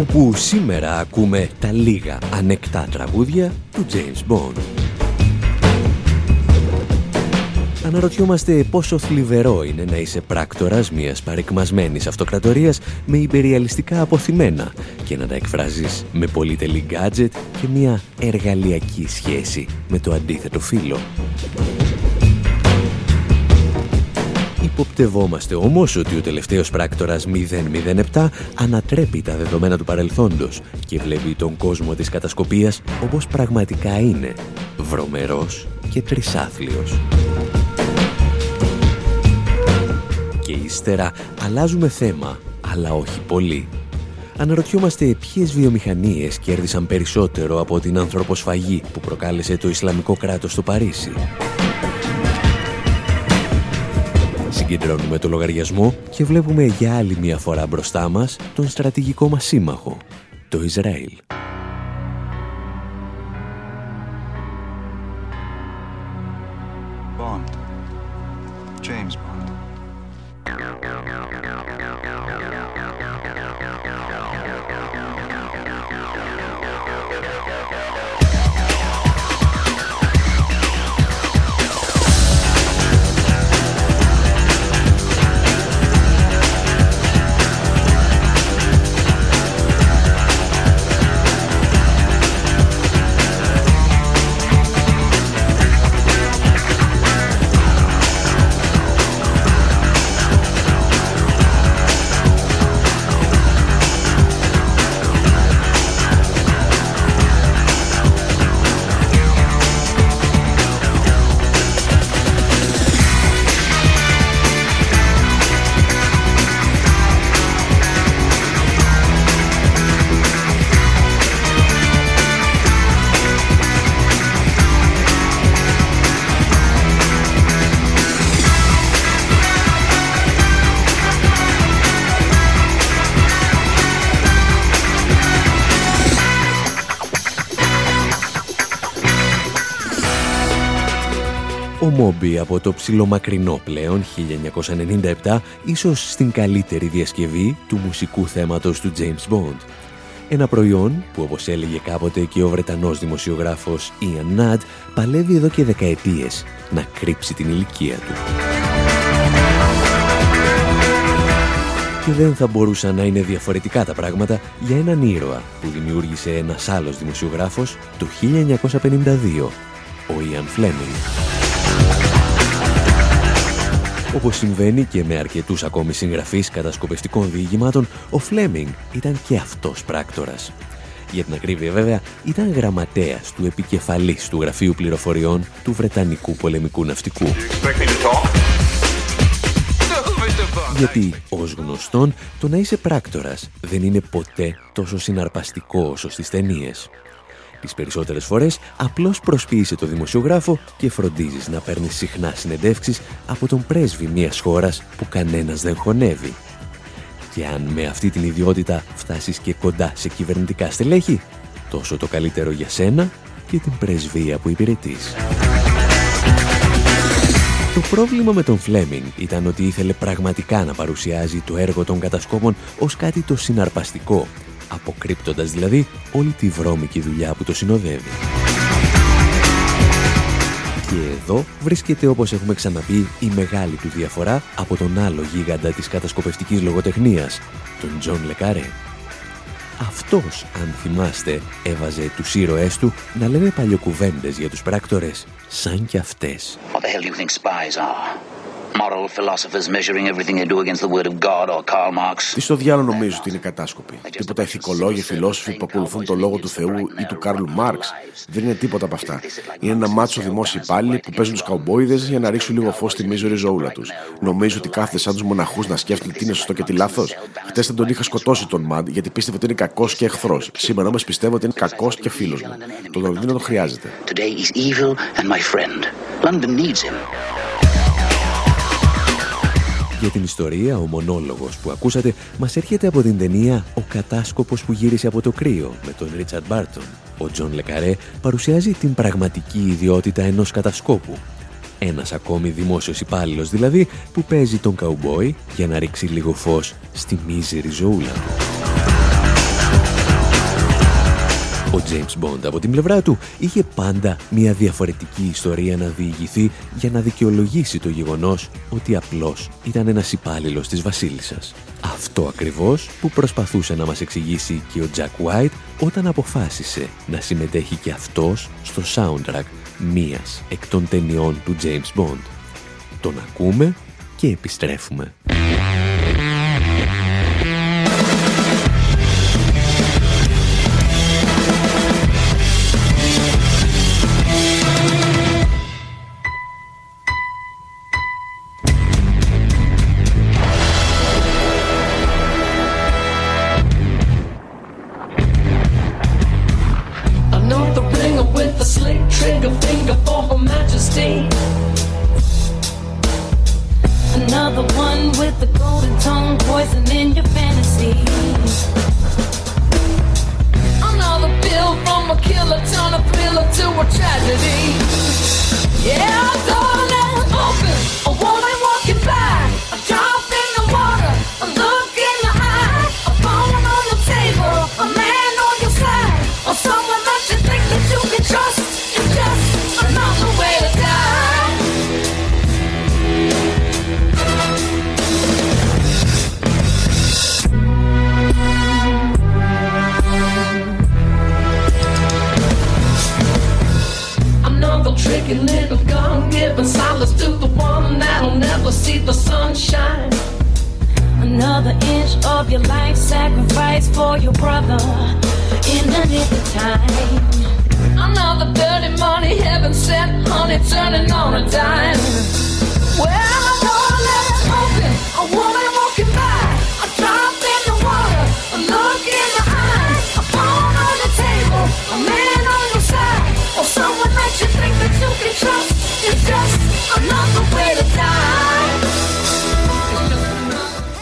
Όπου σήμερα ακούμε τα λίγα ανεκτά τραγούδια του James Bond. Αναρωτιόμαστε πόσο θλιβερό είναι να είσαι πράκτορας μιας παρεκμασμένης αυτοκρατορίας με υπεριαλιστικά αποθυμένα και να τα εκφράζεις με πολύτελη γκάτζετ και μια εργαλειακή σχέση με το αντίθετο φύλλο. Υποπτευόμαστε όμως ότι ο τελευταίος πράκτορας 007 ανατρέπει τα δεδομένα του παρελθόντος και βλέπει τον κόσμο της κατασκοπίας όπως πραγματικά είναι, βρωμερός και τρισάθλιος. Και ύστερα αλλάζουμε θέμα, αλλά όχι πολύ. Αναρωτιόμαστε ποιες βιομηχανίες κέρδισαν περισσότερο από την ανθρωποσφαγή που προκάλεσε το Ισλαμικό κράτος στο Παρίσι. Συγκεντρώνουμε το λογαριασμό και βλέπουμε για άλλη μια φορά μπροστά μας τον στρατηγικό μας σύμμαχο, το Ισραήλ. Μόμπι από το ψιλομακρινό πλέον 1997, ίσως στην καλύτερη διασκευή του μουσικού θέματος του James Bond. Ένα προϊόν που όπως έλεγε κάποτε και ο Βρετανός δημοσιογράφος Ian Nudd παλεύει εδώ και δεκαετίες να κρύψει την ηλικία του. Και δεν θα μπορούσαν να είναι διαφορετικά τα πράγματα για έναν ήρωα που δημιούργησε ένας άλλος δημοσιογράφος το 1952, ο Ian Fleming. Όπως συμβαίνει και με αρκετούς ακόμη συγγραφείς κατασκοπευτικών διηγημάτων, ο Φλέμινγκ ήταν και αυτός πράκτορας. Για την ακρίβεια βέβαια, ήταν γραμματέας του επικεφαλής του Γραφείου Πληροφοριών του Βρετανικού Πολεμικού Ναυτικού. Γιατί, ως γνωστόν, το να είσαι πράκτορας δεν είναι ποτέ τόσο συναρπαστικό όσο στις ταινίες. Τις περισσότερες φορές απλώς προσποιείσαι το δημοσιογράφο και φροντίζεις να παίρνεις συχνά συνεντεύξεις από τον πρέσβη μιας χώρας που κανένας δεν χωνεύει. Και αν με αυτή την ιδιότητα φτάσεις και κοντά σε κυβερνητικά στελέχη, τόσο το καλύτερο για σένα και την πρεσβεία που υπηρετείς. Το πρόβλημα με τον Φλέμινγκ ήταν ότι ήθελε πραγματικά να παρουσιάζει το έργο των κατασκόπων ως κάτι το συναρπαστικό αποκρύπτοντας δηλαδή όλη τη βρώμικη δουλειά που το συνοδεύει. Και εδώ βρίσκεται όπως έχουμε ξαναπεί η μεγάλη του διαφορά από τον άλλο γίγαντα της κατασκοπευτικής λογοτεχνίας, τον Τζον Λε Καρέ. Αυτός, αν θυμάστε, έβαζε τους ήρωές του να λένε παλιοκουβέντες για τους πράκτορες, σαν κι αυτές. What the hell do you think spies are? Moral philosophers measuring everything they do against the word of God or Karl Marx. Τι στο διάολο νομίζεις ότι είναι κατάσκοποι. Τίποτα ηθικολόγοι, φιλόσοφοι που ακολουθούν το λόγο του Θεού ή του Καρλ Μάρξ. Δεν είναι τίποτα από αυτά. Είναι ένα μάτσο δημόσιοι υπάλληλοι που παίζουν τους καουμπόιδες για να ρίξουν λίγο φως στη μίζερη ζωούλα τους. Νομίζεις ότι κάθονται σαν τους μοναχούς να σκέφτεται τι είναι σωστό και τι λάθος. Χτες θα τον είχα σκοτώσει τον Μαντ γιατί πίστευα ότι είναι κακός και εχθρός. Σήμερα όμως πιστεύω ότι είναι κακός και φίλος μου. Το Λονδίνο το χρειάζεται. Today he's evil and my friend. London needs him. Για την ιστορία, ο μονόλογος που ακούσατε μας έρχεται από την ταινία «Ο κατάσκοπος που γύρισε από το κρύο» με τον Ρίτσαρντ Μπάρτον. Ο Τζον Λε Καρέ παρουσιάζει την πραγματική ιδιότητα ενός κατασκόπου. Ένας ακόμη δημόσιος υπάλληλος δηλαδή που παίζει τον καουμπόι για να ρίξει λίγο φως στη μίζερη ζωούλα του. Ο James Bond από την πλευρά του είχε πάντα μια διαφορετική ιστορία να διηγηθεί για να δικαιολογήσει το γεγονός ότι απλώς ήταν ένας υπάλληλος της βασίλισσας. Αυτό ακριβώς που προσπαθούσε να μας εξηγήσει και ο Jack White όταν αποφάσισε να συμμετέχει και αυτός στο soundtrack μίας εκ των ταινιών του James Bond. Τον ακούμε και επιστρέφουμε.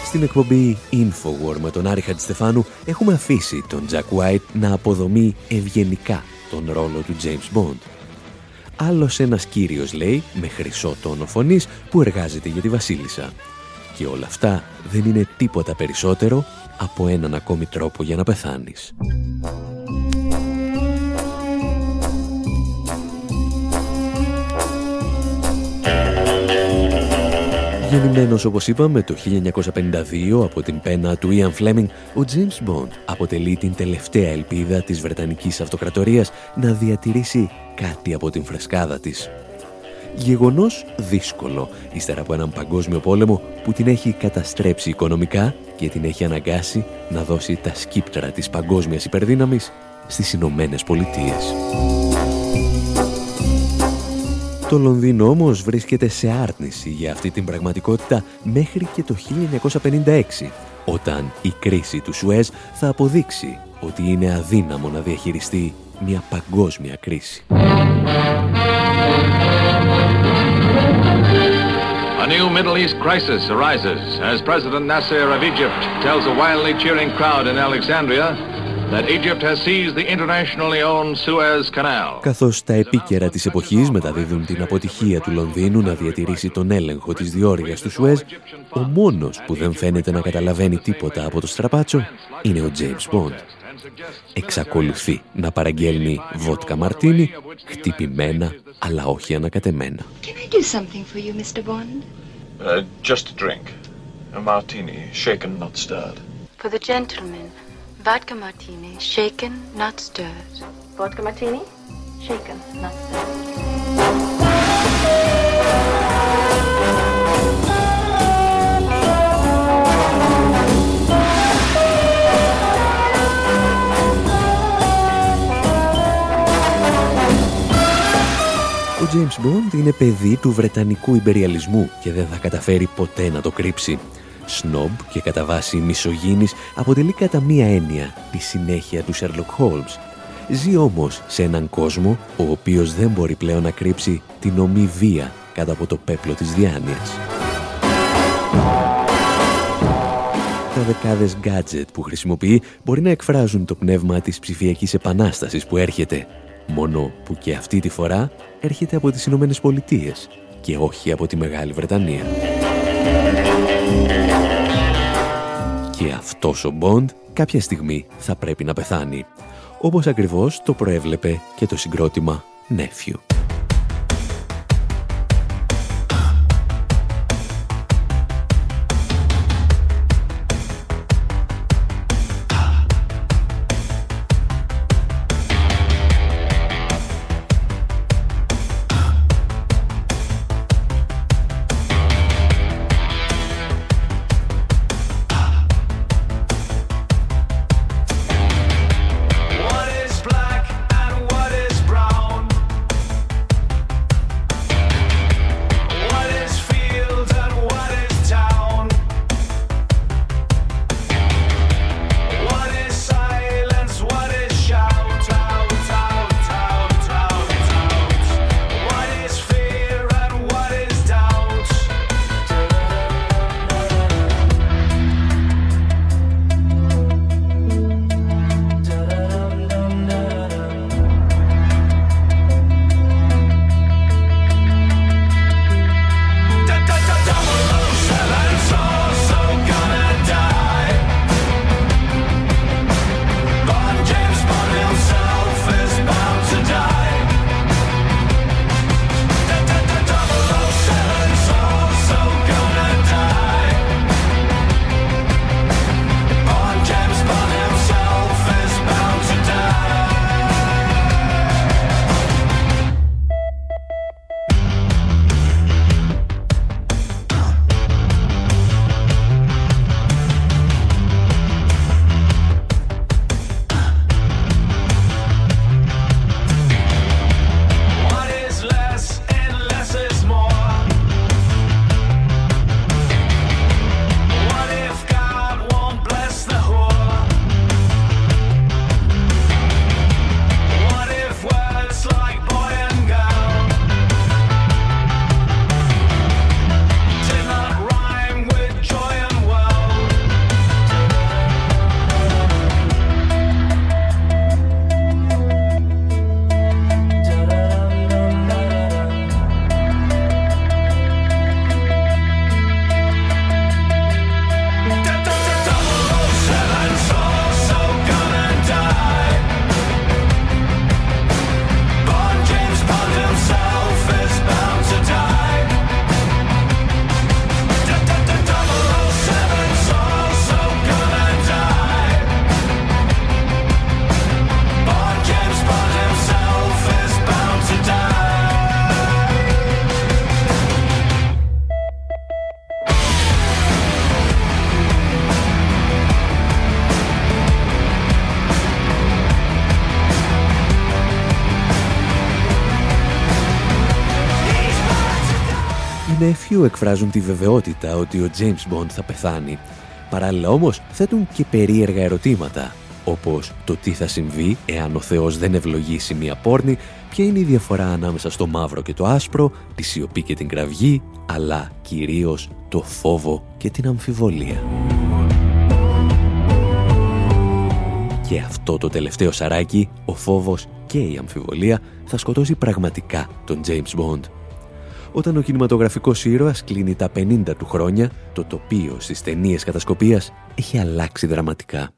Στην εκπομπή Infowar με τον Άρη Χατζηστεφάνου έχουμε αφήσει τον Jack White να αποδομεί ευγενικά τον ρόλο του James Bond. Άλλος ένας κύριος λέει με χρυσό τόνο φωνής που εργάζεται για τη Βασίλισσα. Και όλα αυτά δεν είναι τίποτα περισσότερο από έναν ακόμη τρόπο για να πεθάνεις. Γεννημένος όπως είπαμε το 1952 από την πένα του Ian Fleming, ο James Bond αποτελεί την τελευταία ελπίδα της Βρετανικής Αυτοκρατορίας να διατηρήσει κάτι από την φρεσκάδα της. Γεγονός δύσκολο, ύστερα από έναν παγκόσμιο πόλεμο που την έχει καταστρέψει οικονομικά και την έχει αναγκάσει να δώσει τα σκύπτρα της παγκόσμιας υπερδύναμης στις Ηνωμένες Πολιτείες. Το Λονδίνο όμως βρίσκεται σε άρνηση για αυτή την πραγματικότητα μέχρι και το 1956, όταν η κρίση του Σουέζ θα αποδείξει ότι είναι αδύναμο να διαχειριστεί μια παγκόσμια κρίση. A new Middle East crisis arises as President Nasser of Egypt tells a wildly cheering crowd in Alexandria Καθώς τα επίκαιρα της εποχής μεταδίδουν την αποτυχία του Λονδίνου να διατηρήσει τον έλεγχο της διόρυγας του Σουέζ, ο μόνος που δεν φαίνεται να καταλαβαίνει τίποτα από το στραπάτσο είναι ο James Bond. Εξακολουθεί να παραγγέλνει βότκα μαρτίνι, χτυπημένα αλλά όχι ανακατεμένα. Can I do something for you, Mr. Bond? Uh, just a drink. A martini, shaken, not stirred. For the gentleman. Vodka martini, shaken, not stirred. Vodka martini, shaken, not stirred. Ο James Bond είναι παιδί του Βρετανικού υπεριαλισμού και δεν θα καταφέρει ποτέ να το κρύψει. Σνόμπ και κατά βάση μισογίνης αποτελεί κατά μία έννοια τη συνέχεια του Sherlock Holmes. Ζει όμως σε έναν κόσμο ο οποίος δεν μπορεί πλέον να κρύψει την ομή βία κάτω από το πέπλο της διάνοιας. Τα δεκάδες gadget που χρησιμοποιεί μπορεί να εκφράζουν το πνεύμα της ψηφιακής επανάστασης που έρχεται μόνο που και αυτή τη φορά έρχεται από τις Ηνωμένες Πολιτείες και όχι από τη Μεγάλη Βρετανία. Και αυτός ο Μποντ κάποια στιγμή θα πρέπει να πεθάνει, όπως ακριβώς το προέβλεπε και το συγκρότημα Nephew. Few εκφράζουν τη βεβαιότητα ότι ο James Bond θα πεθάνει. Παράλληλα όμως θέτουν και περίεργα ερωτήματα, όπως το τι θα συμβεί εάν ο Θεός δεν ευλογήσει μια πόρνη, ποια είναι η διαφορά ανάμεσα στο μαύρο και το άσπρο, τη σιωπή και την κραυγή, αλλά κυρίως το φόβο και την αμφιβολία. Και αυτό το τελευταίο σαράκι, ο φόβος και η αμφιβολία, θα σκοτώσει πραγματικά τον James Bond όταν ο κινηματογραφικός ήρωας κλείνει τα 50 του χρόνια, το τοπίο στις ταινίες κατασκοπίας έχει αλλάξει δραματικά.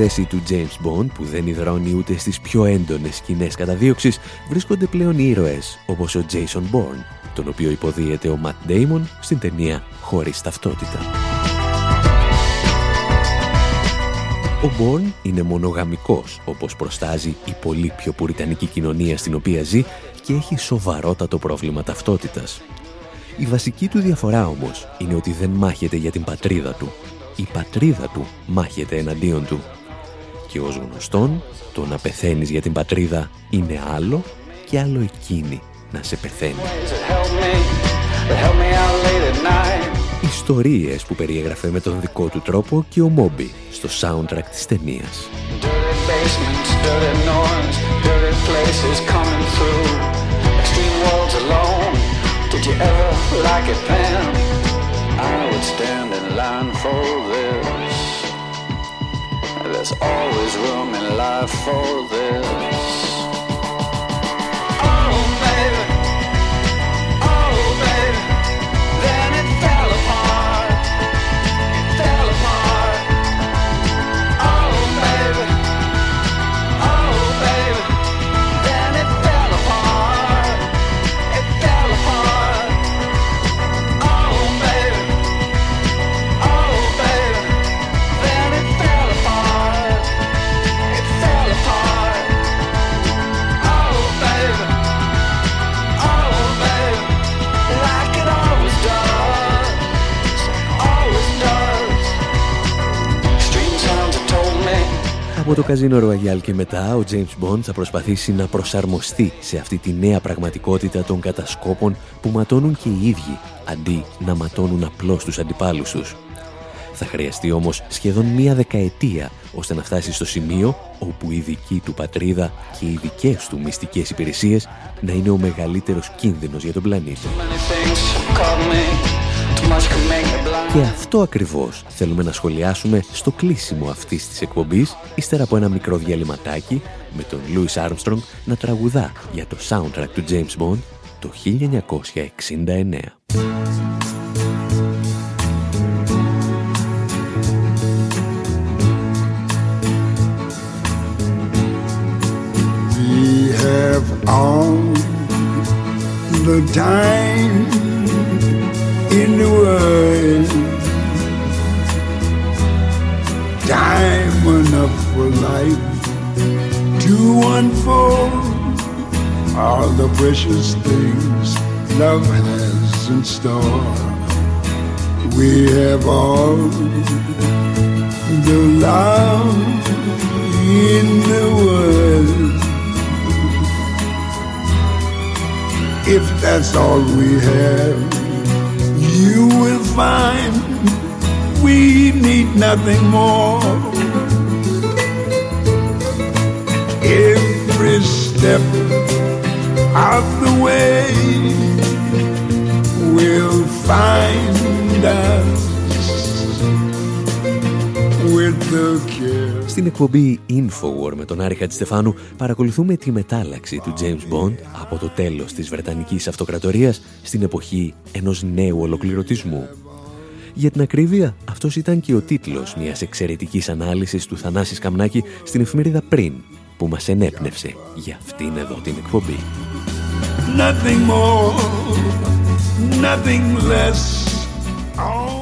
Θέση του James Bond, που δεν υδρώνει ούτε στις πιο έντονες σκηνές καταδίωξης, βρίσκονται πλέον ήρωες όπως ο Jason Bourne, τον οποίο υποδίεται ο Matt Damon στην ταινία «Χωρίς ταυτότητα». Ο Μπορν είναι μονογαμικός, όπως προστάζει η πολύ πιο πουριτανική κοινωνία στην οποία ζει και έχει σοβαρότατο πρόβλημα ταυτότητας. Η βασική του διαφορά όμως είναι ότι δεν μάχεται για την πατρίδα του. Η πατρίδα του μάχεται εναντίον του. Και ως γνωστόν, το να πεθαίνεις για την πατρίδα είναι άλλο και άλλο εκείνη να σε πεθαίνει. Ιστορίες που περιέγραφε με τον δικό του τρόπο και ο Μόμπι στο soundtrack της ταινίας. Did you ever like it then? I would stand in line for for this. Από το καζίνο Ροαγιάλ και μετά, ο James Bond θα προσπαθήσει να προσαρμοστεί σε αυτή τη νέα πραγματικότητα των κατασκόπων που ματώνουν και οι ίδιοι, αντί να ματώνουν απλώς τους αντιπάλους τους. Θα χρειαστεί όμως σχεδόν μία δεκαετία ώστε να φτάσει στο σημείο όπου η δική του πατρίδα και οι δικές του μυστικές υπηρεσίες να είναι ο μεγαλύτερος κίνδυνος για τον πλανήτη. Και αυτό ακριβώς θέλουμε να σχολιάσουμε στο κλείσιμο αυτής της εκπομπής, ύστερα από ένα μικρό διαλυματάκι με τον Louis Armstrong να τραγουδά για το soundtrack του James Bond το 1969. have all the time in the world. Time enough for life to unfold all the precious things love has in store. We have all the love in the world. If that's all we have you will find we need nothing more. Every step of the way will find us with the. Στην εκπομπή Infowar με τον Άρη Χατζηστεφάνου παρακολουθούμε τη μετάλλαξη του James Bond από το τέλος της Βρετανικής Αυτοκρατορίας στην εποχή ενός νέου ολοκληρωτισμού. Για την ακρίβεια, αυτός ήταν και ο τίτλος μιας εξαιρετικής ανάλυσης του Θανάση Καμνάκη στην εφημερίδα πριν, που μας ενέπνευσε για αυτήν εδώ την εκπομπή. Nothing more, nothing less.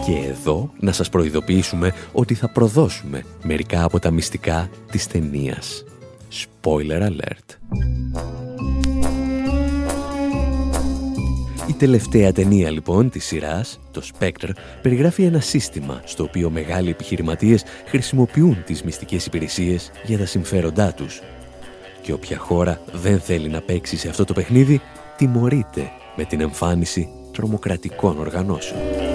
Και εδώ να σας προειδοποιήσουμε ότι θα προδώσουμε μερικά από τα μυστικά της ταινίας. Spoiler alert. Η τελευταία ταινία λοιπόν της σειράς, το Spectre, περιγράφει ένα σύστημα στο οποίο μεγάλοι επιχειρηματίες χρησιμοποιούν τις μυστικές υπηρεσίες για τα συμφέροντά τους. Και όποια χώρα δεν θέλει να παίξει σε αυτό το παιχνίδι, τιμωρείται με την εμφάνιση τρομοκρατικών οργανώσεων.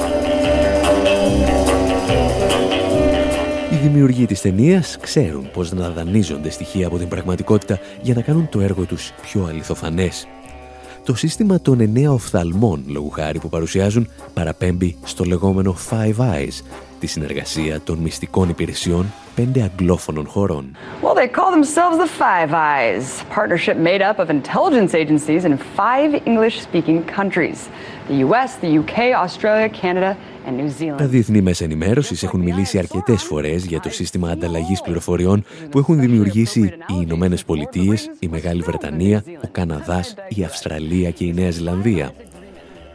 Δημιουργοί της ταινία ξέρουν πώς να δανείζονται στοιχεία από την πραγματικότητα για να κάνουν το έργο τους πιο αληθοφανές. Το σύστημα των εννέα οφθαλμών, λόγου χάρη που παρουσιάζουν, παραπέμπει στο λεγόμενο Five Eyes, τη συνεργασία των μυστικών υπηρεσιών πέντε αγγλόφωνων χωρών. Well, they call themselves the Five Eyes, partnership made up of intelligence agencies in five English-speaking countries: the US, the UK, Australia, Canada and New Zealand. Τα διεθνή μέσα ενημέρωσης έχουν μιλήσει αρκετές φορές για το σύστημα ανταλλαγής πληροφοριών που έχουν δημιουργήσει οι Ηνωμένες Πολιτείες, η Μεγάλη Βρετανία, ο Καναδάς, η Αυστραλία και η Νέα Ζηλανδία.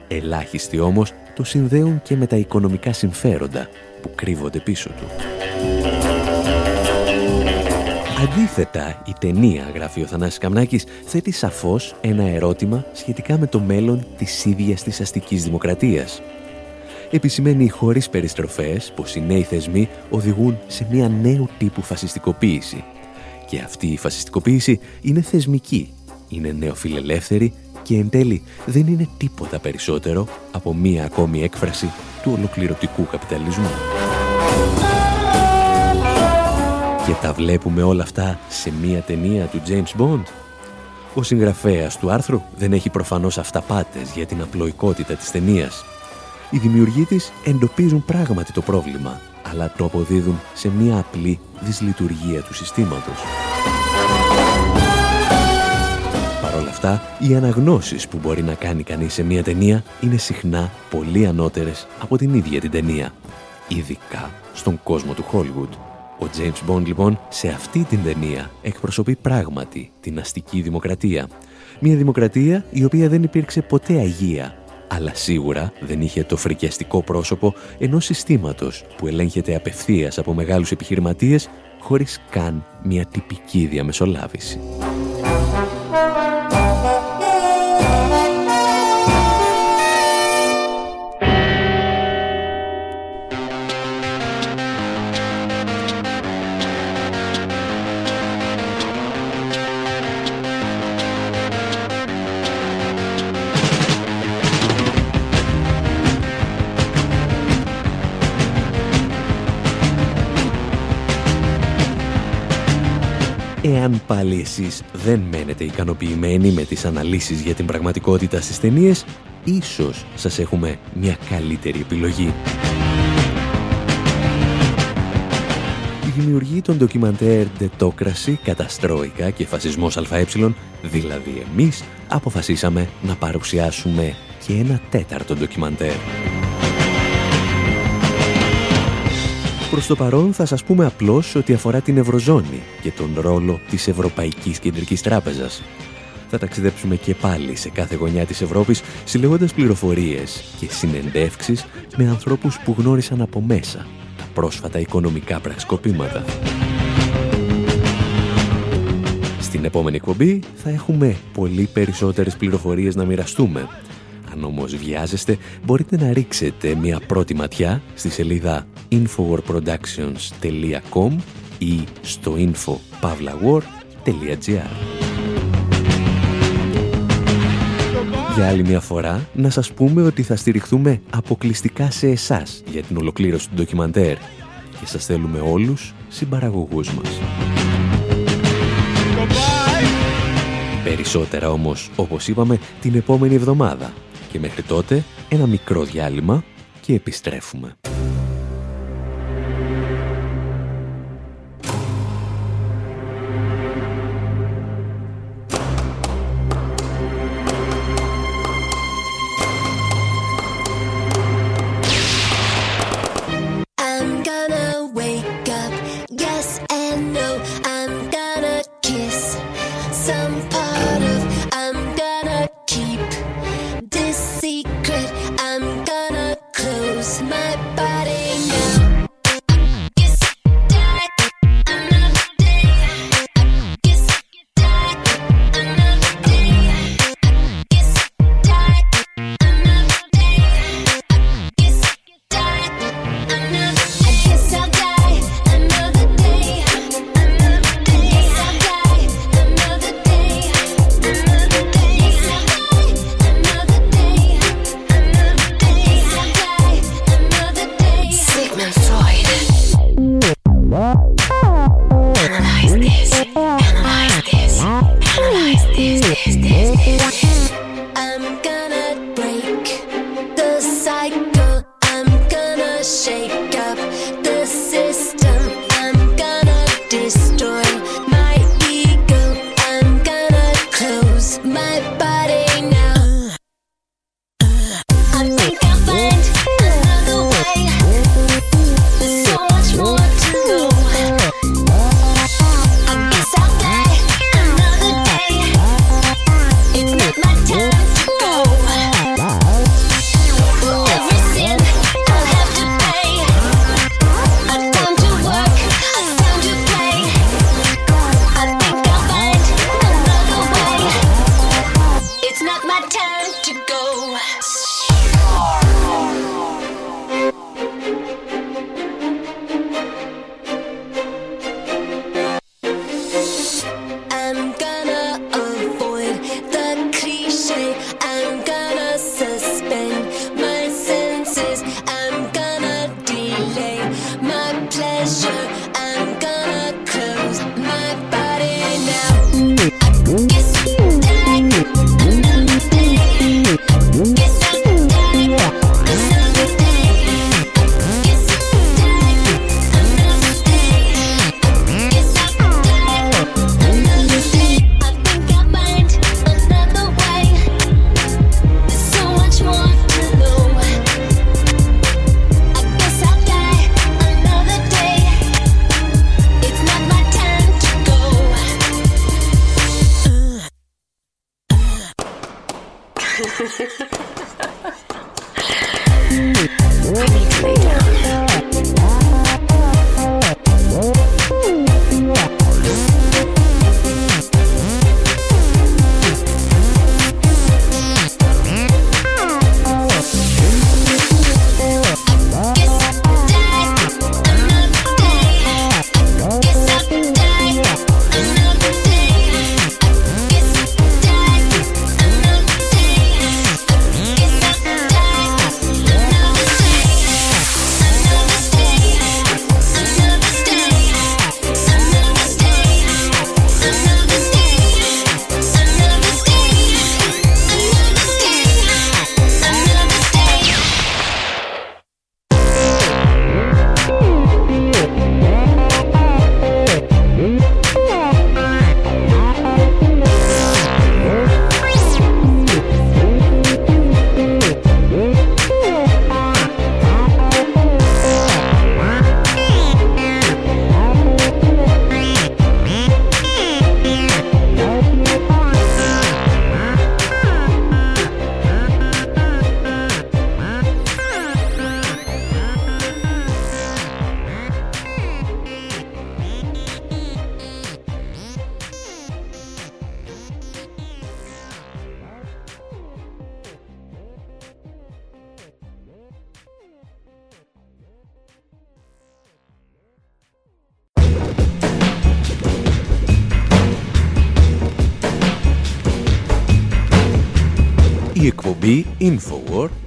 Ελάχιστοι όμως το συνδέουν και με τα οικονομικά συμφέροντα που κρύβονται πίσω του. Αντίθετα, η ταινία, γράφει ο Θανάσης Καμνάκης, θέτει σαφώς ένα ερώτημα σχετικά με το μέλλον της ίδιας της αστικής δημοκρατίας. Επισημαίνει χωρίς περιστροφές πως οι νέοι θεσμοί οδηγούν σε μια νέου τύπου φασιστικοποίηση. Και αυτή η φασιστικοποίηση είναι θεσμική, είναι νεοφιλελεύθερη και εν τέλει δεν είναι τίποτα περισσότερο από μία ακόμη έκφραση του ολοκληρωτικού καπιταλισμού. Και τα βλέπουμε όλα αυτά σε μία ταινία του James Bond. Ο συγγραφέας του άρθρου δεν έχει προφανώς αυταπάτες για την απλοϊκότητα της ταινίας. Οι δημιουργοί της εντοπίζουν πράγματι το πρόβλημα, αλλά το αποδίδουν σε μία απλή δυσλειτουργία του συστήματος όλα αυτά, οι αναγνώσεις που μπορεί να κάνει κανείς σε μια ταινία είναι συχνά πολύ ανώτερες από την ίδια την ταινία. Ειδικά στον κόσμο του Hollywood. Ο James Bond λοιπόν σε αυτή την ταινία εκπροσωπεί πράγματι την αστική δημοκρατία. Μια δημοκρατία η οποία δεν υπήρξε ποτέ αγία, αλλά σίγουρα δεν είχε το φρικιαστικό πρόσωπο ενός συστήματος που ελέγχεται απευθείας από μεγάλους επιχειρηματίες χωρίς καν μια τυπική διαμεσολάβηση. Εάν πάλι εσείς δεν μένετε ικανοποιημένοι με τις αναλύσεις για την πραγματικότητα στις ταινίες, ίσως σας έχουμε μια καλύτερη επιλογή. Η δημιουργή των ντοκιμαντέρ «Ντετόκραση», «Καταστρόικα» και «Φασισμός ΑΕ», δηλαδή εμείς, αποφασίσαμε να παρουσιάσουμε και ένα τέταρτο ντοκιμαντέρ. Προς το παρόν θα σας πούμε απλώς ότι αφορά την Ευρωζώνη και τον ρόλο της Ευρωπαϊκής Κεντρικής Τράπεζας. Θα ταξιδέψουμε και πάλι σε κάθε γωνιά της Ευρώπης συλλεγώντας πληροφορίες και συνεντεύξεις με ανθρώπους που γνώρισαν από μέσα τα πρόσφατα οικονομικά πραξικοπήματα. Στην επόμενη εκπομπή θα έχουμε πολύ περισσότερες πληροφορίες να μοιραστούμε. Αν όμως βιάζεστε, μπορείτε να ρίξετε μια πρώτη ματιά στη σελίδα infowarproductions.com ή στο info.pavlawar.gr Για άλλη μια φορά, να σας πούμε ότι θα στηριχθούμε αποκλειστικά σε εσάς για την ολοκλήρωση του ντοκιμαντέρ και σας θέλουμε όλους συμπαραγωγούς μας. Περισσότερα όμως, όπως είπαμε, την επόμενη εβδομάδα. Και μέχρι τότε, ένα μικρό διάλειμμα και επιστρέφουμε.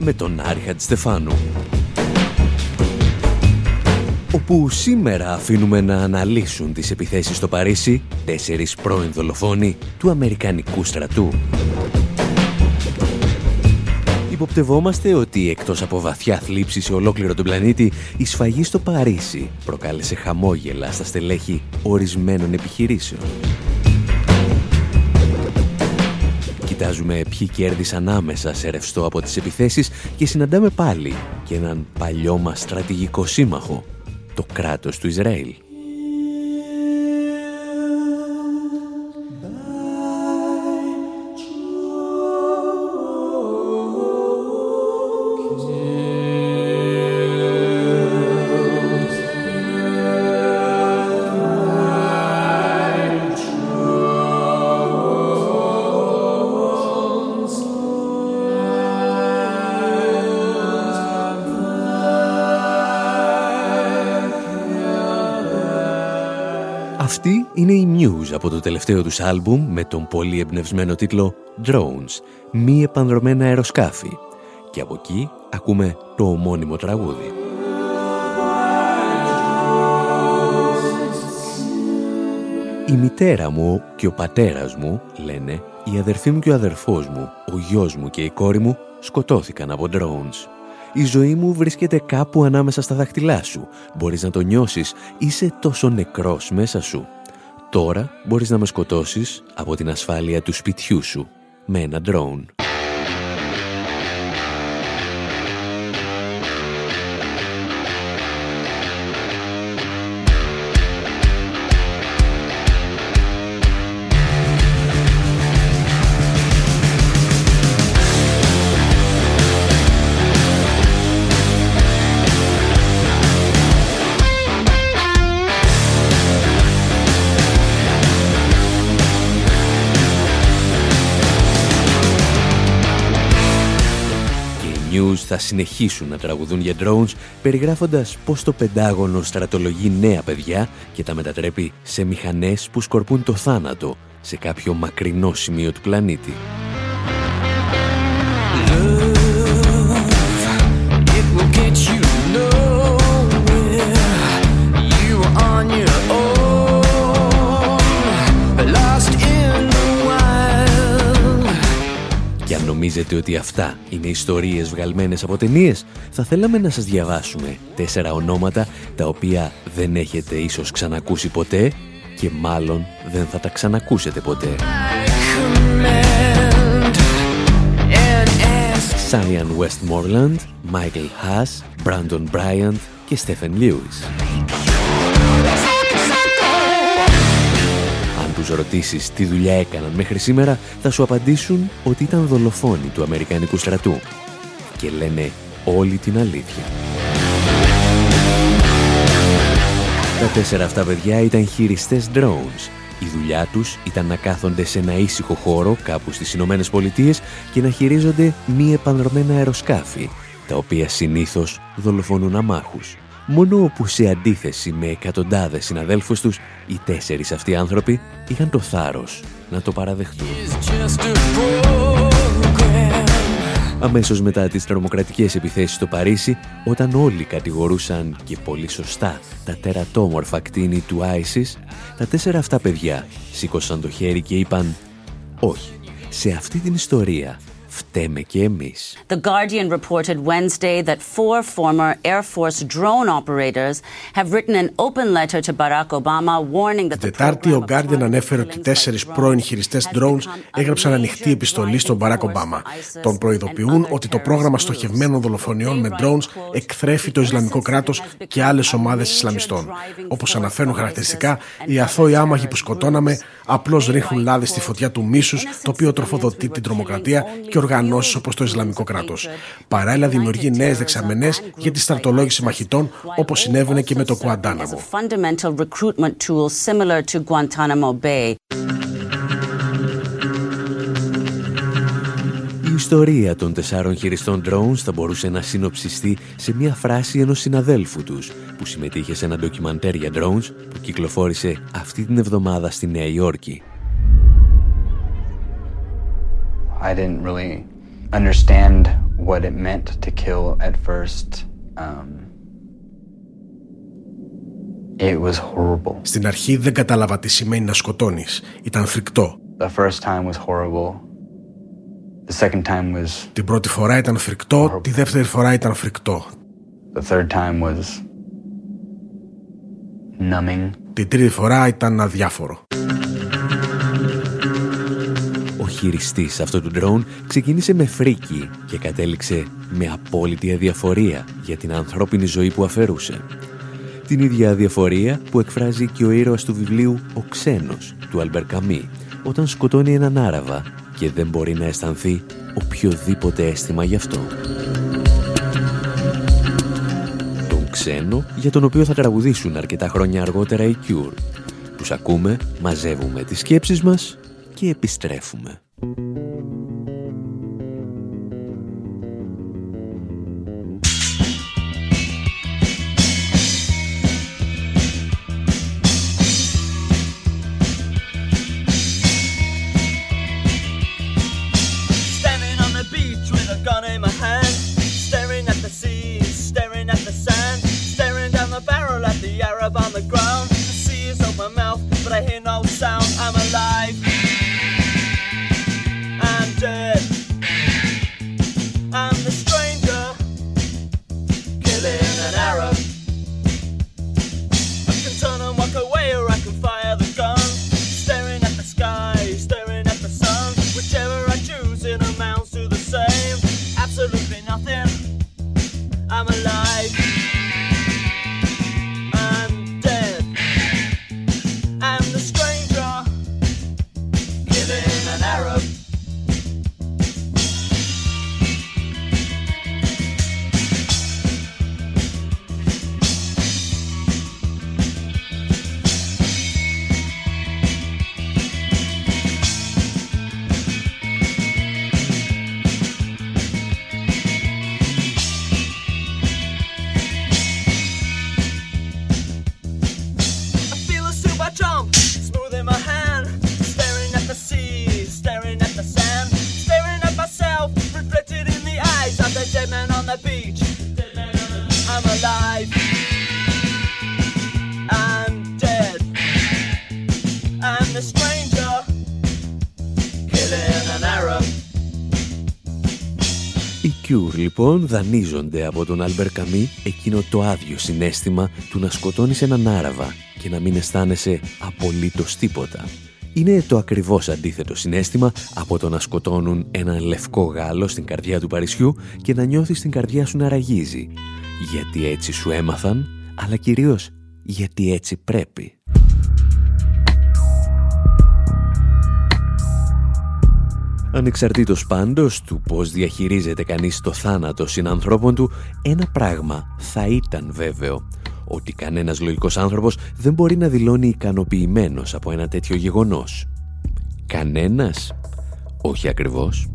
Με τον Άρη Στεφάνου όπου σήμερα αφήνουμε να αναλύσουν τις επιθέσεις στο Παρίσι τέσσερις πρώην δολοφόνοι του Αμερικανικού στρατού. Υποπτευόμαστε ότι εκτός από βαθιά θλίψη σε ολόκληρο τον πλανήτη, η σφαγή στο Παρίσι προκάλεσε χαμόγελα στα στελέχη ορισμένων επιχειρήσεων. Κοιτάζουμε ποιοι κέρδισαν άμεσα σε ρευστό από τις επιθέσεις και συναντάμε πάλι και έναν παλιό μας στρατηγικό σύμμαχο, το κράτος του Ισραήλ. Το τελευταίο τους άλμπουμ με τον πολύ εμπνευσμένο τίτλο Drones, μη επανδρομένα αεροσκάφη. Και από εκεί ακούμε το ομώνυμο τραγούδι. Η μητέρα μου και ο πατέρας μου, λένε, η αδερφή μου και ο αδερφός μου, ο γιος μου και η κόρη μου σκοτώθηκαν από drones. Η ζωή μου βρίσκεται κάπου ανάμεσα στα δάχτυλά σου. Μπορείς να το νιώσεις. Είσαι τόσο νεκρός μέσα σου. Τώρα μπορείς να με σκοτώσεις από την ασφάλεια του σπιτιού σου με ένα drone. Θα συνεχίσουν να τραγουδούν για drones περιγράφοντας πως το Πεντάγωνο στρατολογεί νέα παιδιά και τα μετατρέπει σε μηχανές που σκορπούν το θάνατο σε κάποιο μακρινό σημείο του πλανήτη. Νομίζετε ότι αυτά είναι ιστορίες βγαλμένες από ταινίες, θα θέλαμε να σας διαβάσουμε τέσσερα ονόματα τα οποία δεν έχετε ίσως ξανακούσει ποτέ και μάλλον δεν θα τα ξανακούσετε ποτέ. Σάιαν Westmoreland, Michael Haas, Brandon Bryant και Stephen Lewis. Τους ρωτήσεις τι δουλειά έκαναν μέχρι σήμερα, θα σου απαντήσουν ότι ήταν δολοφόνοι του Αμερικανικού στρατού. Και λένε όλη την αλήθεια. Τα τέσσερα αυτά παιδιά ήταν χειριστές drones. Η δουλειά τους ήταν να κάθονται σε ένα ήσυχο χώρο κάπου στις Ηνωμένες Πολιτείες και να χειρίζονται μη επανδρομένα αεροσκάφη, τα οποία συνήθως δολοφονούν αμάχους. Μόνο που σε αντίθεση με εκατοντάδες συναδέλφους τους, οι τέσσερις αυτοί άνθρωποι είχαν το θάρρος να το παραδεχτούν. Αμέσως μετά τις τρομοκρατικές επιθέσεις στο Παρίσι, όταν όλοι κατηγορούσαν και πολύ σωστά τα τερατόμορφα κτίνη του ISIS, τα τέσσερα αυτά παιδιά σήκωσαν το χέρι και είπαν «Όχι, σε αυτή την ιστορία φταίμε και εμείς. The Guardian reported Wednesday that four former Air Force drone operators have written an open letter to Barack Obama warning that the Τετάρτη ο Guardian ανέφερε ότι τέσσερις πρώην χειριστές drones έγραψαν ανοιχτή επιστολή στον Barack Obama. Τον προειδοποιούν ότι το πρόγραμμα στοχευμένων δολοφονιών με drones εκθρέφει το Ισλαμικό κράτος και άλλες ομάδες Ισλαμιστών. Όπως αναφέρουν χαρακτηριστικά, οι αθώοι άμαχοι που σκοτώναμε απλώς ρίχνουν λάδι στη φωτιά του μίσους, το οποίο τροφοδοτεί την τρομοκρατία και οργανώσει όπως το Ισλαμικό κράτος. Παράλληλα, δημιουργεί νέες δεξαμενές για τη στρατολόγηση μαχητών, όπως συνέβαινε και με το Κουαντάναμο. Η ιστορία των τεσσάρων χειριστών drones θα μπορούσε να συνοψιστεί σε μια φράση ενός συναδέλφου τους που συμμετείχε σε ένα ντοκιμαντέρ για drones που κυκλοφόρησε αυτή την εβδομάδα στη Νέα Υόρκη. I didn't really understand what it meant to kill at first. Um, it was horrible. Στην αρχή δεν κατάλαβα τι σημαίνει να σκοτώνεις. Ήταν φρικτό. The first time was horrible. The second time was Την πρώτη φορά ήταν φρικτό, τη δεύτερη φορά ήταν φρικτό. the third time was numbing. Την τρίτη φορά ήταν αδιάφορο. Ο χειριστής αυτού του ντρόουν ξεκίνησε με φρίκι και κατέληξε με απόλυτη αδιαφορία για την ανθρώπινη ζωή που αφαιρούσε. Την ίδια αδιαφορία που εκφράζει και ο ήρωας του βιβλίου «Ο ξένος» του Αλμπερ Καμί, όταν σκοτώνει έναν Άραβα και δεν μπορεί να αισθανθεί οποιοδήποτε αίσθημα γι' αυτό. Τον ξένο για τον οποίο θα τραγουδήσουν αρκετά χρόνια αργότερα οι Cure. Τους ακούμε, μαζεύουμε τις σκέψεις μας και επιστρέφουμε. Λοιπόν δανείζονται από τον Άλμπερ Καμύ εκείνο το άδειο συναίσθημα του να σκοτώνεις έναν Άραβα και να μην αισθάνεσαι απολύτως τίποτα. Είναι το ακριβώς αντίθετο συναίσθημα από το να σκοτώνουν έναν λευκό Γάλλο στην καρδιά του Παρισιού και να νιώθεις την καρδιά σου να ραγίζει. Γιατί έτσι σου έμαθαν, αλλά κυρίως γιατί έτσι πρέπει. Ανεξαρτήτως πάντως του πώς διαχειρίζεται κανείς το θάνατο συνανθρώπων του, ένα πράγμα θα ήταν βέβαιο. Ότι κανένας λογικός άνθρωπος δεν μπορεί να δηλώνει ικανοποιημένος από ένα τέτοιο γεγονός. Κανένας; Όχι ακριβώς.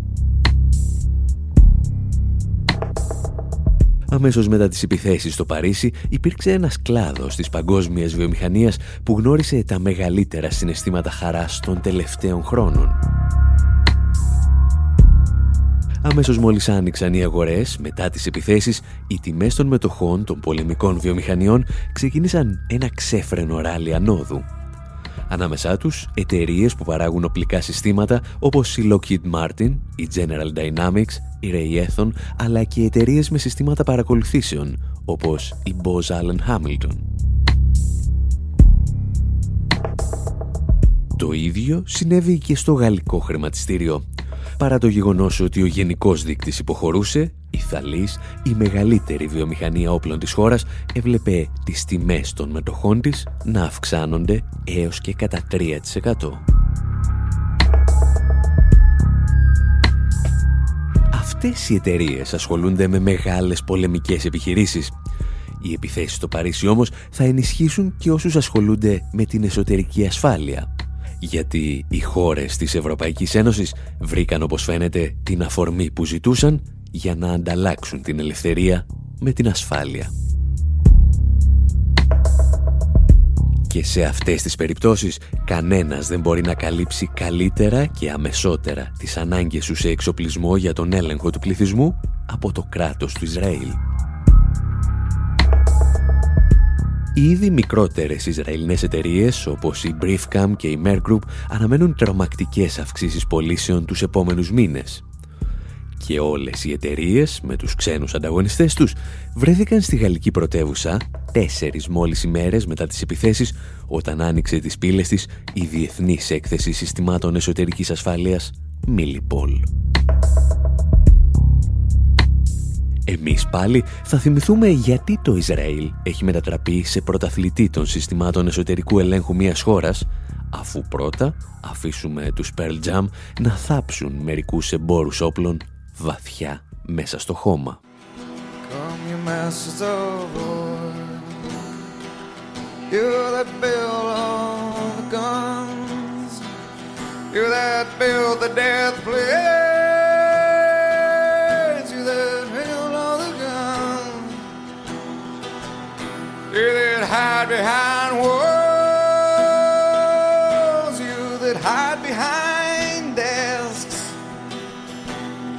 Αμέσως μετά τις επιθέσεις στο Παρίσι υπήρξε ένας κλάδος της παγκόσμιας βιομηχανίας που γνώρισε τα μεγαλύτερα συναισθήματα χαράς των τελευταίων χρόνων. Αμέσως μόλις άνοιξαν οι αγορές, μετά τις επιθέσεις, οι τιμές των μετοχών των πολεμικών βιομηχανιών ξεκίνησαν ένα ξέφρενο ράλι ανόδου. Ανάμεσά τους, εταιρείες που παράγουν οπλικά συστήματα όπως η Lockheed Martin, η General Dynamics, η Raytheon, αλλά και εταιρείες με συστήματα παρακολουθήσεων όπως η Bose Allen Hamilton. Το ίδιο συνέβη και στο γαλλικό χρηματιστήριο. Παρά το γεγονός ότι ο γενικός δείκτης υποχωρούσε, η Θαλής, η μεγαλύτερη βιομηχανία όπλων της χώρας, έβλεπε τις τιμές των μετοχών της να αυξάνονται έως και κατά 3%. Αυτές οι εταιρείες ασχολούνται με μεγάλες πολεμικές επιχειρήσεις. Οι επιθέσεις στο Παρίσι όμως θα ενισχύσουν και όσους ασχολούνται με την εσωτερική ασφάλεια. Γιατί οι χώρες της Ευρωπαϊκής Ένωσης βρήκαν όπως φαίνεται την αφορμή που ζητούσαν για να ανταλλάξουν την ελευθερία με την ασφάλεια. Και σε αυτές τις περιπτώσεις κανένας δεν μπορεί να καλύψει καλύτερα και αμεσότερα τις ανάγκες σου σε εξοπλισμό για τον έλεγχο του πληθυσμού από το κράτος του Ισραήλ. Ήδη μικρότερες Ισραηλινές εταιρείες όπως η Briefcam και η Mer Group αναμένουν τρομακτικές αυξήσεις πωλήσεων τους επόμενους μήνες. Και όλες οι εταιρείες με τους ξένους ανταγωνιστές τους βρέθηκαν στη γαλλική πρωτεύουσα τέσσερις μόλις ημέρες μετά τις επιθέσεις όταν άνοιξε τις πύλες της η Διεθνής Έκθεση Συστημάτων Εσωτερικής Ασφάλειας Millipol. Εμείς πάλι θα θυμηθούμε γιατί το Ισραήλ έχει μετατραπεί σε πρωταθλητή των συστημάτων εσωτερικού ελέγχου μιας χώρας, αφού πρώτα αφήσουμε τους Pearl Jam να θάψουν μερικούς εμπόρους όπλων βαθιά μέσα στο χώμα. You that hide behind walls, you that hide behind desks.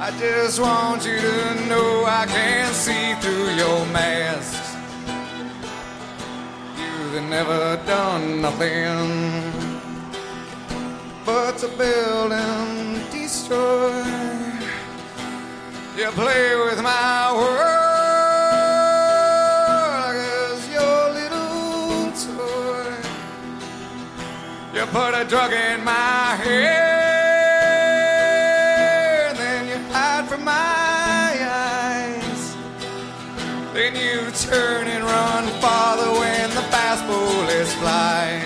I just want you to know I can see through your masks. You that never done nothing but to build and destroy. You play with my world. Put a drug in my head, then you hide from my eyes. Then you turn and run farther when the fast bullets fly.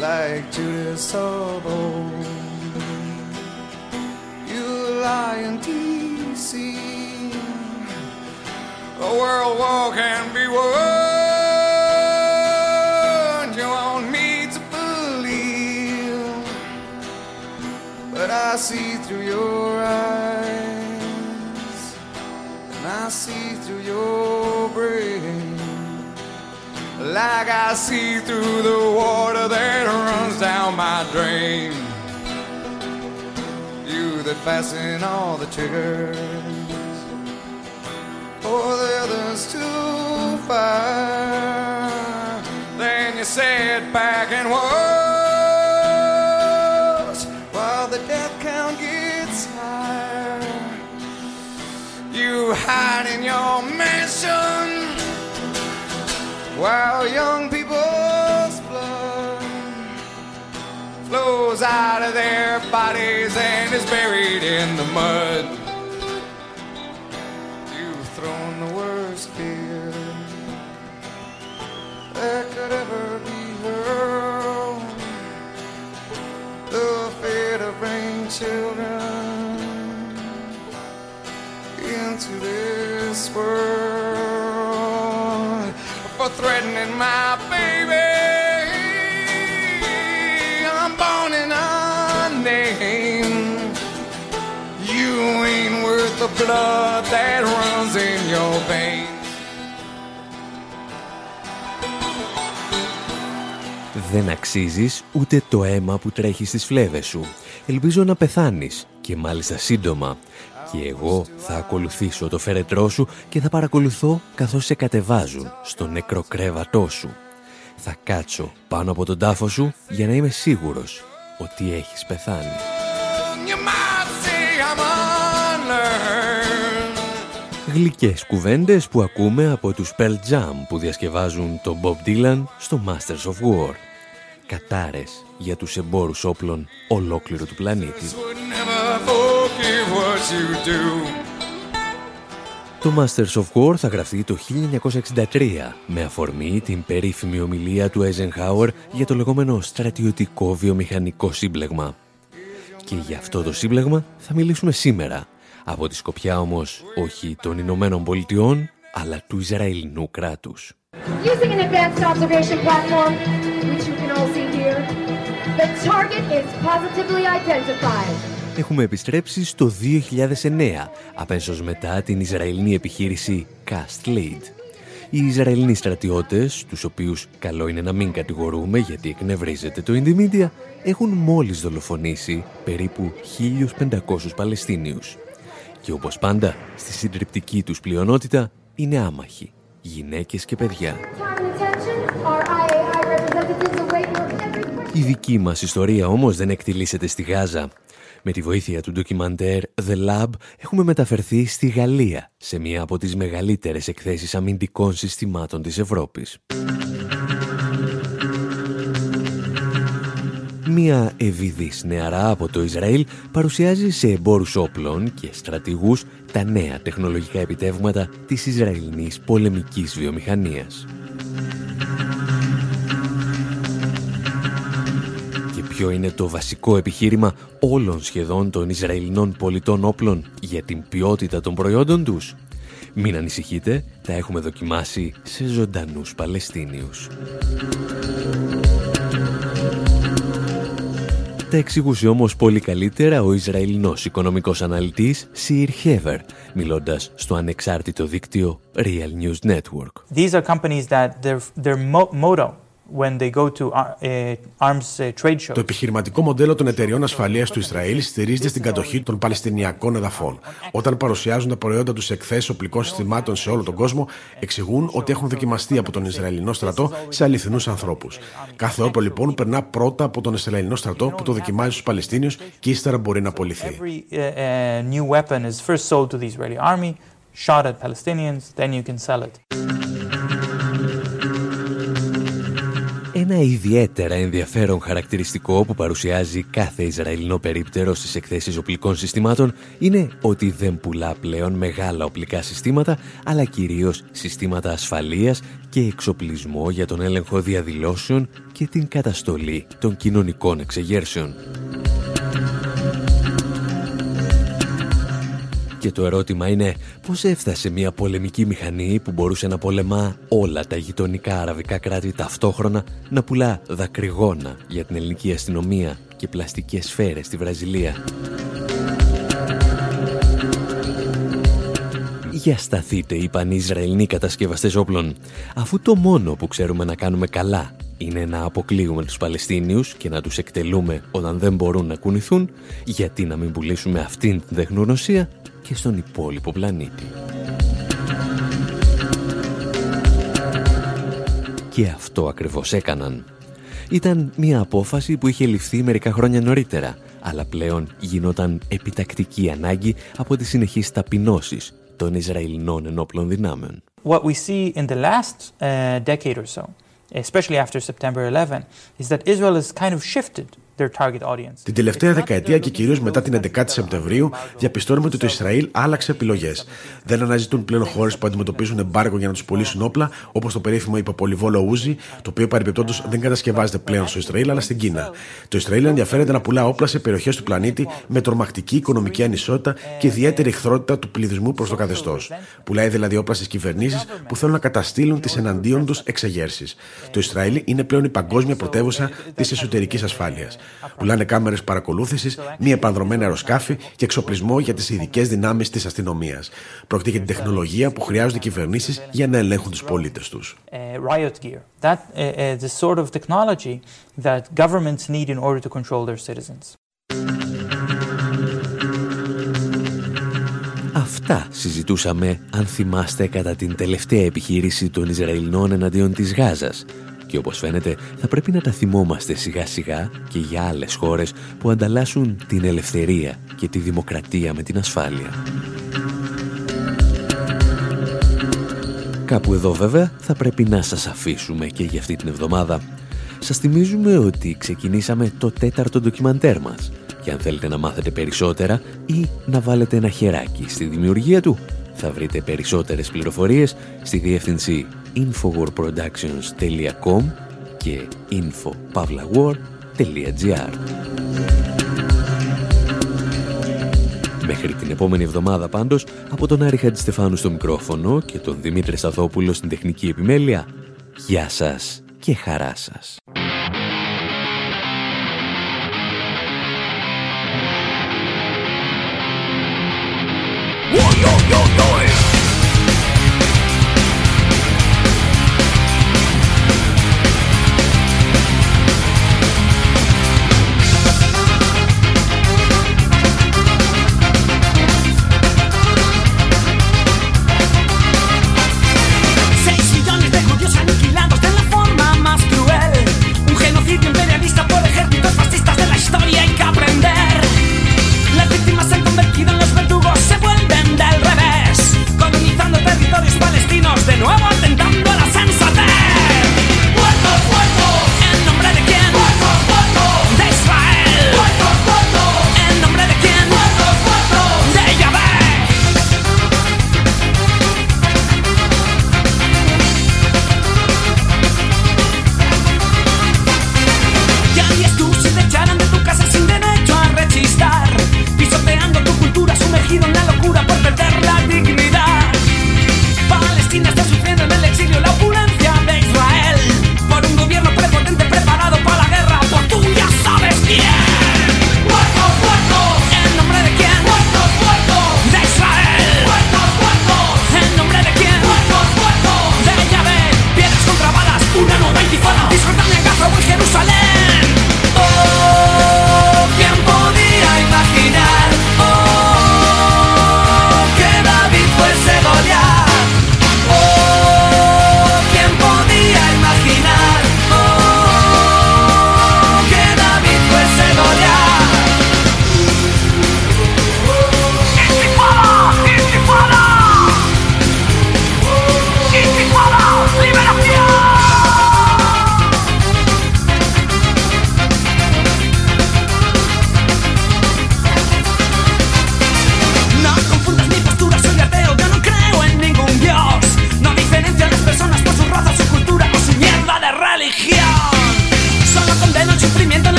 Like Judas Sobo, you lie in D.C. The world war can be won. See through your eyes, and I see through your brain, like I see through the water that runs down my drain. You that fasten all the triggers for the others to fire, then you sit back and watch. hide in your mansion while young people's blood flows out of their bodies and is buried in the mud. You've thrown the worst fear that could ever be hurled. The fear to bring children into this world for threatening my baby. I'm born in a name. You ain't worth the blood that runs in your veins. Δεν αξίζεις ούτε το αίμα που τρέχει στις φλέβες σου. Ελπίζω να πεθάνεις και μάλιστα σύντομα και εγώ θα ακολουθήσω το φερετρό σου και θα παρακολουθώ καθώς σε κατεβάζουν στο νεκροκρέβατό σου. Θα κάτσω πάνω από τον τάφο σου για να είμαι σίγουρος ότι έχεις πεθάνει. Γλυκές κουβέντες που ακούμε από τους Pearl Jam που διασκευάζουν τον Bob Dylan στο Masters of War. Κατάρες για τους εμπόρους όπλων ολόκληρου του πλανήτη. Το Masters of War θα γραφτεί το 1963 με αφορμή την περίφημη ομιλία του Eisenhower για το λεγόμενο στρατιωτικό βιομηχανικό σύμπλεγμα. Και για αυτό το σύμπλεγμα θα μιλήσουμε σήμερα. Από τη σκοπιά όμως όχι των Ηνωμένων Πολιτειών, αλλά του Ισραηλινού κράτους. Using an advanced observation platform, which you can all see here, the target is positively identified. Έχουμε επιστρέψει στο 2009, απένσως μετά την Ισραηλινή επιχείρηση Cast Lead. Οι Ισραηλινοί στρατιώτες, τους οποίους καλό είναι να μην κατηγορούμε γιατί εκνευρίζεται το Indymedia, έχουν μόλις δολοφονήσει περίπου 1.500 Παλαιστίνιους. Και όπως πάντα, στη συντριπτική τους πλειονότητα είναι άμαχοι, γυναίκες και παιδιά. Η δική μας ιστορία όμως δεν εκτιλήσεται στη Γάζα. Με τη βοήθεια του ντοκιμαντέρ The Lab έχουμε μεταφερθεί στη Γαλλία, σε μία από τις μεγαλύτερες εκθέσεις αμυντικών συστημάτων της Ευρώπης. Μία ευηδής νεαρά από το Ισραήλ παρουσιάζει σε εμπόρους όπλων και στρατηγούς τα νέα τεχνολογικά επιτεύγματα της Ισραηλινής πολεμικής βιομηχανίας. Ποιο είναι το βασικό επιχείρημα όλων σχεδόν των Ισραηλινών πολιτών όπλων για την ποιότητα των προϊόντων τους. Μην ανησυχείτε, τα έχουμε δοκιμάσει σε ζωντανούς Παλαιστίνιους. Τα εξηγούσε όμως πολύ καλύτερα ο Ισραηλινός οικονομικός αναλυτής Σιρ Χέβερ, μιλώντας στο ανεξάρτητο δίκτυο Real News Network. These are companies that their, their motto το επιχειρηματικό μοντέλο των εταιριών ασφαλείας του Ισραήλ στηρίζεται στην κατοχή των Παλαιστινιακών εδαφών. Όταν παρουσιάζουν τα προϊόντα τους σε εκθέσεις οπλικών συστημάτων σε όλο τον κόσμο, εξηγούν ότι έχουν δοκιμαστεί από τον Ισραηλινό στρατό σε αληθινούς ανθρώπους. Κάθε όπλο λοιπόν περνά πρώτα από τον Ισραηλινό στρατό που το δοκιμάζει στους Παλαιστίνιους και ύστερα μπορεί να απολυθεί. Ένα ιδιαίτερα ενδιαφέρον χαρακτηριστικό που παρουσιάζει κάθε Ισραηλινό περίπτερο στις εκθέσεις οπλικών συστημάτων είναι ότι δεν πουλά πλέον μεγάλα οπλικά συστήματα, αλλά κυρίως συστήματα ασφαλείας και εξοπλισμό για τον έλεγχο διαδηλώσεων και την καταστολή των κοινωνικών εξεγέρσεων. Και το ερώτημα είναι πώς έφτασε μια πολεμική μηχανή που μπορούσε να πολεμά όλα τα γειτονικά αραβικά κράτη ταυτόχρονα να πουλά δακρυγόνα για την ελληνική αστυνομία και πλαστικές σφαίρες στη Βραζιλία; Για σταθείτε, είπαν οι Ισραηλοί κατασκευαστές όπλων, αφού το μόνο που ξέρουμε να κάνουμε καλά είναι να αποκλείουμε τους Παλαιστίνιους και να τους εκτελούμε όταν δεν μπορούν να κουνηθούν, γιατί να μην πουλήσουμε αυτήν την τεχνογνωσία και στον υπόλοιπο πλανήτη. Και αυτό ακριβώς έκαναν. Ήταν μια απόφαση που είχε ληφθεί μερικά χρόνια νωρίτερα, αλλά πλέον γινόταν επιτακτική ανάγκη από τις συνεχείς ταπεινώσεις των Ισραηλινών ενόπλων δυνάμεων. What we see in the last uh, decade or so, especially after September 11, is that Israel has kind of shifted την τελευταία δεκαετία και κυρίως μετά την 11η Σεπτεμβρίου, διαπιστώνουμε ότι το Ισραήλ άλλαξε επιλογές. Δεν αναζητούν πλέον χώρες που αντιμετωπίζουν εμπάργο για να τους πουλήσουν όπλα, όπως το περίφημο υποπολιβόλο Ούζι, το οποίο παρεμπιπτόντως δεν κατασκευάζεται πλέον στο Ισραήλ αλλά στην Κίνα. Το Ισραήλ ενδιαφέρεται να πουλά όπλα σε περιοχές του πλανήτη με τρομακτική οικονομική ανισότητα και ιδιαίτερη εχθρότητα του πληθυσμού προς το καθεστώς. Πουλάει δηλαδή όπλα στις κυβερνήσεις που θέλουν να καταστήλουν τις εναντίον τους εξεγέρσεις. Το Ισραήλ είναι πλέον η παγκόσμια πρωτεύουσα της εσωτερικής ασφάλειας. Πουλάνε κάμερες παρακολούθησης, μη επανδρομένα αεροσκάφη και εξοπλισμό για τις ειδικές δυνάμεις της αστυνομίας. Πρόκειται για την τεχνολογία που χρειάζονται οι κυβερνήσεις για να ελέγχουν τους πολίτες τους. Αυτά συζητούσαμε, αν θυμάστε, κατά την τελευταία επιχείρηση των Ισραηλινών εναντίον της Γάζας, και όπως φαίνεται θα πρέπει να τα θυμόμαστε σιγά σιγά και για άλλες χώρες που ανταλλάσσουν την ελευθερία και τη δημοκρατία με την ασφάλεια. Κάπου εδώ βέβαια θα πρέπει να σας αφήσουμε και για αυτή την εβδομάδα. Σας θυμίζουμε ότι ξεκινήσαμε το τέταρτο ντοκιμαντέρ μας και αν θέλετε να μάθετε περισσότερα ή να βάλετε ένα χεράκι στη δημιουργία του θα βρείτε περισσότερες πληροφορίες στη διεύθυνση infowarproductions.com και infopavlawar.gr Μέχρι την επόμενη εβδομάδα πάντως, από τον Άρη Χατζηστεφάνου στο μικρόφωνο και τον Δημήτρη Σταθόπουλο στην τεχνική επιμέλεια, γεια σας και χαρά σας. yo, yo.